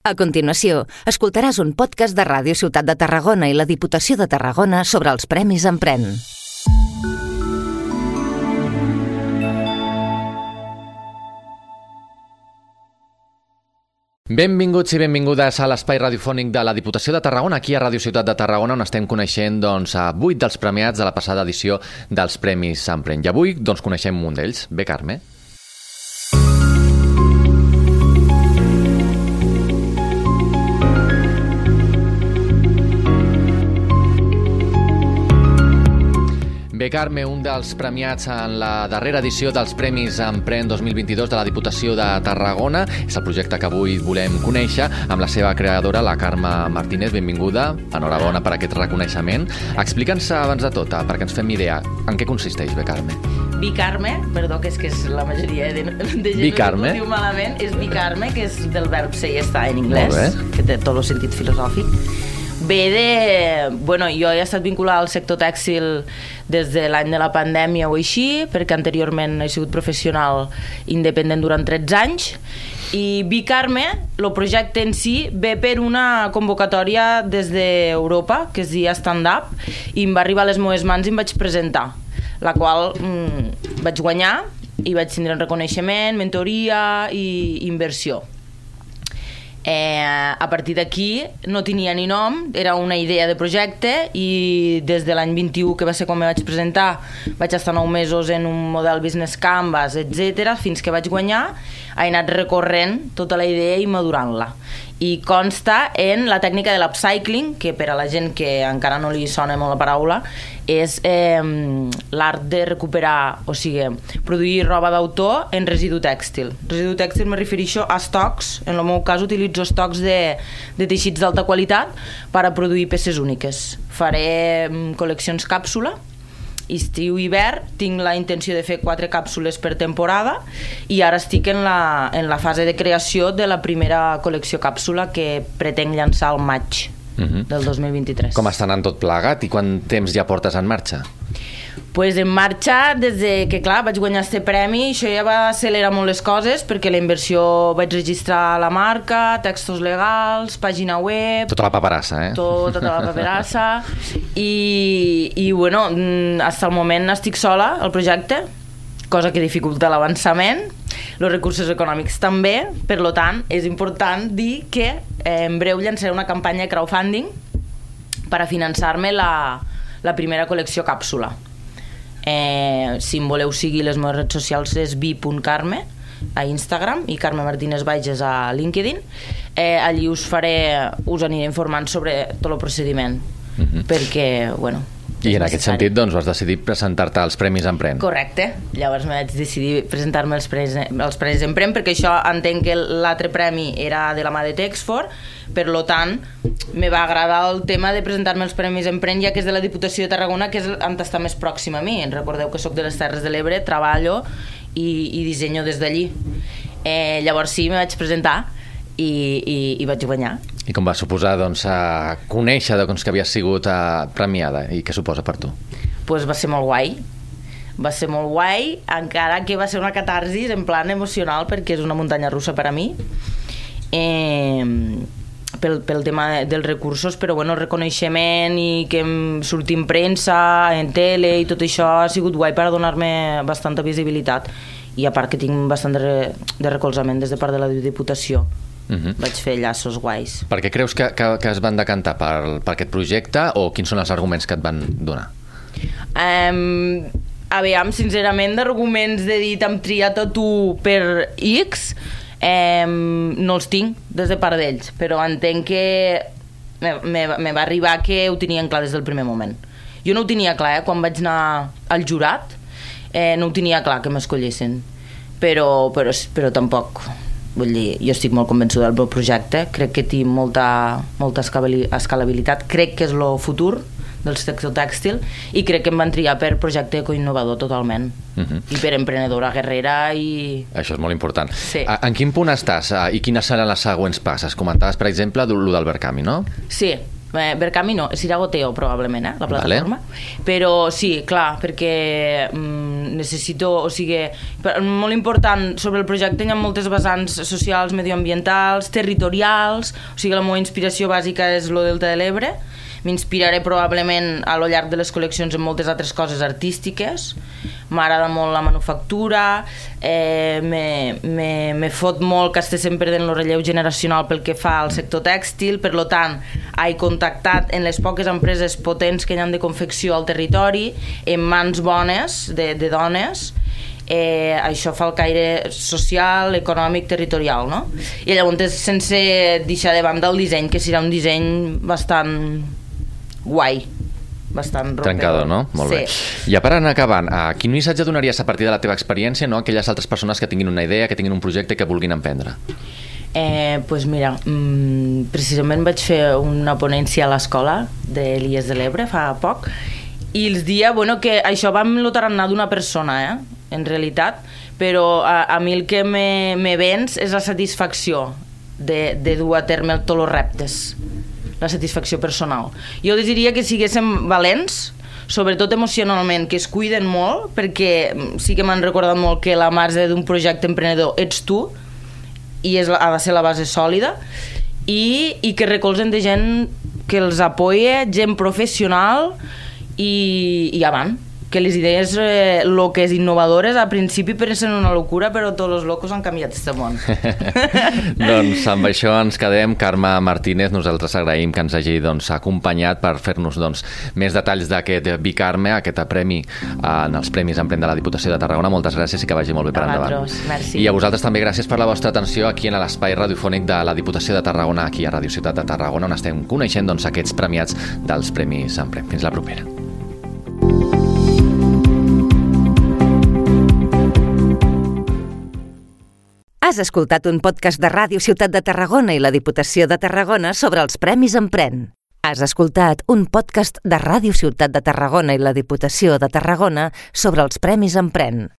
A continuació, escoltaràs un podcast de Ràdio Ciutat de Tarragona i la Diputació de Tarragona sobre els Premis Empren. Benvinguts i benvingudes a l'espai radiofònic de la Diputació de Tarragona, aquí a Ràdio Ciutat de Tarragona, on estem coneixent doncs, a vuit dels premiats de la passada edició dels Premis Empren. I avui doncs, coneixem un d'ells. Bé, Carme? Bé, Carme, un dels premiats en la darrera edició dels Premis Empren 2022 de la Diputació de Tarragona. És el projecte que avui volem conèixer amb la seva creadora, la Carme Martínez. Benvinguda, enhorabona per aquest reconeixement. Explica'ns abans de tot, perquè ens fem idea, en què consisteix, bé, Carme? Bicarme, perdó, que és que és la majoria de, de gent Bicarme. ho diu malament, és bicarme, que és del verb ser i estar en anglès, que té tot el sentit filosòfic. Ve de... Bueno, jo he estat vinculada al sector tèxtil des de l'any de la pandèmia o així, perquè anteriorment he sigut professional independent durant 13 anys, i Bicarme, el projecte en si, ve per una convocatòria des d'Europa, que es deia Stand Up, i em va arribar a les meves mans i em vaig presentar, la qual mm, vaig guanyar i vaig tindre un reconeixement, mentoria i inversió. Eh, a partir d'aquí no tenia ni nom, era una idea de projecte i des de l'any 21, que va ser quan me vaig presentar, vaig estar 9 mesos en un model business canvas, etc fins que vaig guanyar, he anat recorrent tota la idea i madurant-la. I consta en la tècnica de l'upcycling, que per a la gent que encara no li sona molt la paraula, és eh, l'art de recuperar, o sigui, produir roba d'autor en residu tèxtil. Residu tèxtil me refereixo a estocs, en el meu cas utilitzo estocs de, de teixits d'alta qualitat per a produir peces úniques. Faré col·leccions càpsula, estiu i hivern tinc la intenció de fer quatre càpsules per temporada i ara estic en la, en la fase de creació de la primera col·lecció càpsula que pretenc llançar al maig Mhm. del 2023. Com està anant tot plegat i quant temps ja portes en marxa? pues en marxa des de que, clar, vaig guanyar este premi, això ja va accelerar molt les coses, perquè la inversió vaig registrar la marca, textos legals, pàgina web... Tota la paperassa, eh? Tot, tota la paperassa i, i bueno, mm, fins al moment estic sola al projecte cosa que dificulta l'avançament els recursos econòmics també per lo tant és important dir que eh, en breu llançaré una campanya de crowdfunding per a finançar-me la, la primera col·lecció càpsula. Eh, si em voleu seguir les meves redes socials és vi.carme a Instagram i Carme Martínez Bages a LinkedIn. Eh, allí us faré us aniré informant sobre tot el procediment. Mhm. perquè, bueno I en aquest sentit, doncs, vas decidir presentar-te als Premis Empren. Correcte. Llavors me vaig decidir presentar-me als Premis, als Premis Emprem perquè això entenc que l'altre premi era de la mà de Texford, per lo tant me va agradar el tema de presentar-me als Premis Emprem ja que és de la Diputació de Tarragona que és on està més pròxim a mi. Recordeu que sóc de les Terres de l'Ebre, treballo i, i dissenyo des d'allí. Eh, llavors sí, me vaig presentar i, i, i vaig guanyar. I com va suposar, doncs, a conèixer doncs, que havies sigut uh, premiada i què suposa per tu? pues va ser molt guai. Va ser molt guai, encara que va ser una catarsis en plan emocional perquè és una muntanya russa per a mi. Eh, pel, pel tema de- dels recursos, però bueno, el reconeixement i que em surti en premsa, en tele i tot això ha sigut guai per a donar-me bastanta visibilitat. I a part que tinc bastant de, de recolzament des de part de la Diputació Uh -huh. vaig fer llaços guais Per què creus que, que, que es van decantar per, per aquest projecte o quins són els arguments que et van donar? Um, aviam, sincerament, d'arguments de dir t'hem triat a tu per X, um, no els tinc des de part d'ells, però entenc que me, me, me va arribar que ho tenien clar des del primer moment. Jo no ho tenia clar, eh? quan vaig anar al jurat, eh, no ho tenia clar que m'escollessin, però, però, però tampoc vull dir, jo estic molt convençuda del meu projecte, crec que té molta, molta escalabilitat, crec que és el futur del sector tèxtil i crec que em van triar per projecte coinnovador totalment Uh -huh. i per emprenedora guerrera i Això és molt important. Sí. A, en quin punt estàs uh, i quines seran les següents passes? Comentaves, per exemple, lo d'Albert Camus, no? Sí, Eh, Berkami no, és Iragoteo probablement, eh, la plataforma. Vale. Però sí, clar, perquè mm, necessito, o sigui, molt important sobre el projecte hi ha moltes vessants socials, medioambientals, territorials, o sigui, la meva inspiració bàsica és lo Delta de l'Ebre, m'inspiraré probablement a lo llarg de les col·leccions en moltes altres coses artístiques m'agrada molt la manufactura eh, me, me, me fot molt que esté sempre en el relleu generacional pel que fa al sector tèxtil. Per lo tant he contactat en les poques empreses potents que hi han de confecció al territori en mans bones de, de dones. Eh, això fa el caire social, econòmic, territorial, no? I llavors, sense deixar de banda el disseny, que serà un disseny bastant guai bastant rompedor. Trencador, no? Molt sí. bé. I per anar acabant, uh, quin missatge donaries a partir de la teva experiència no? a aquelles altres persones que tinguin una idea, que tinguin un projecte que vulguin emprendre? Eh, pues mira, mm, precisament vaig fer una ponència a l'escola d'Elies de l'Ebre fa poc i els dia, bueno, que això va amb lo tarannà d'una persona, eh? en realitat, però a, a mi el que me, me vens és la satisfacció de, de dur a terme tots els reptes la satisfacció personal. Jo diria que siguéssim valents, sobretot emocionalment, que es cuiden molt, perquè sí que m'han recordat molt que la base d'un projecte emprenedor ets tu, i és, ha de ser la base sòlida, i, i que recolzen de gent que els apoya, gent professional, i, i avant que les idees eh, loques, innovadores, a principi pensen una locura, però tots els locos han canviat este món. doncs amb això ens quedem. Carme Martínez, nosaltres agraïm que ens hagi doncs, acompanyat per fer-nos doncs, més detalls d'aquest Bicarme, aquest premi en els Premis Emprèn de la Diputació de Tarragona. Moltes gràcies i que vagi molt bé per a endavant. Merci. I a vosaltres també gràcies per la vostra atenció aquí en l'espai radiofònic de la Diputació de Tarragona, aquí a Radio Ciutat de Tarragona, on estem coneixent doncs, aquests premiats dels Premis Emprèn. Fins la propera. Has escoltat un podcast de Ràdio Ciutat de Tarragona i la Diputació de Tarragona sobre els Premis Empren. Has escoltat un podcast de Ràdio Ciutat de Tarragona i la Diputació de Tarragona sobre els Premis Empren.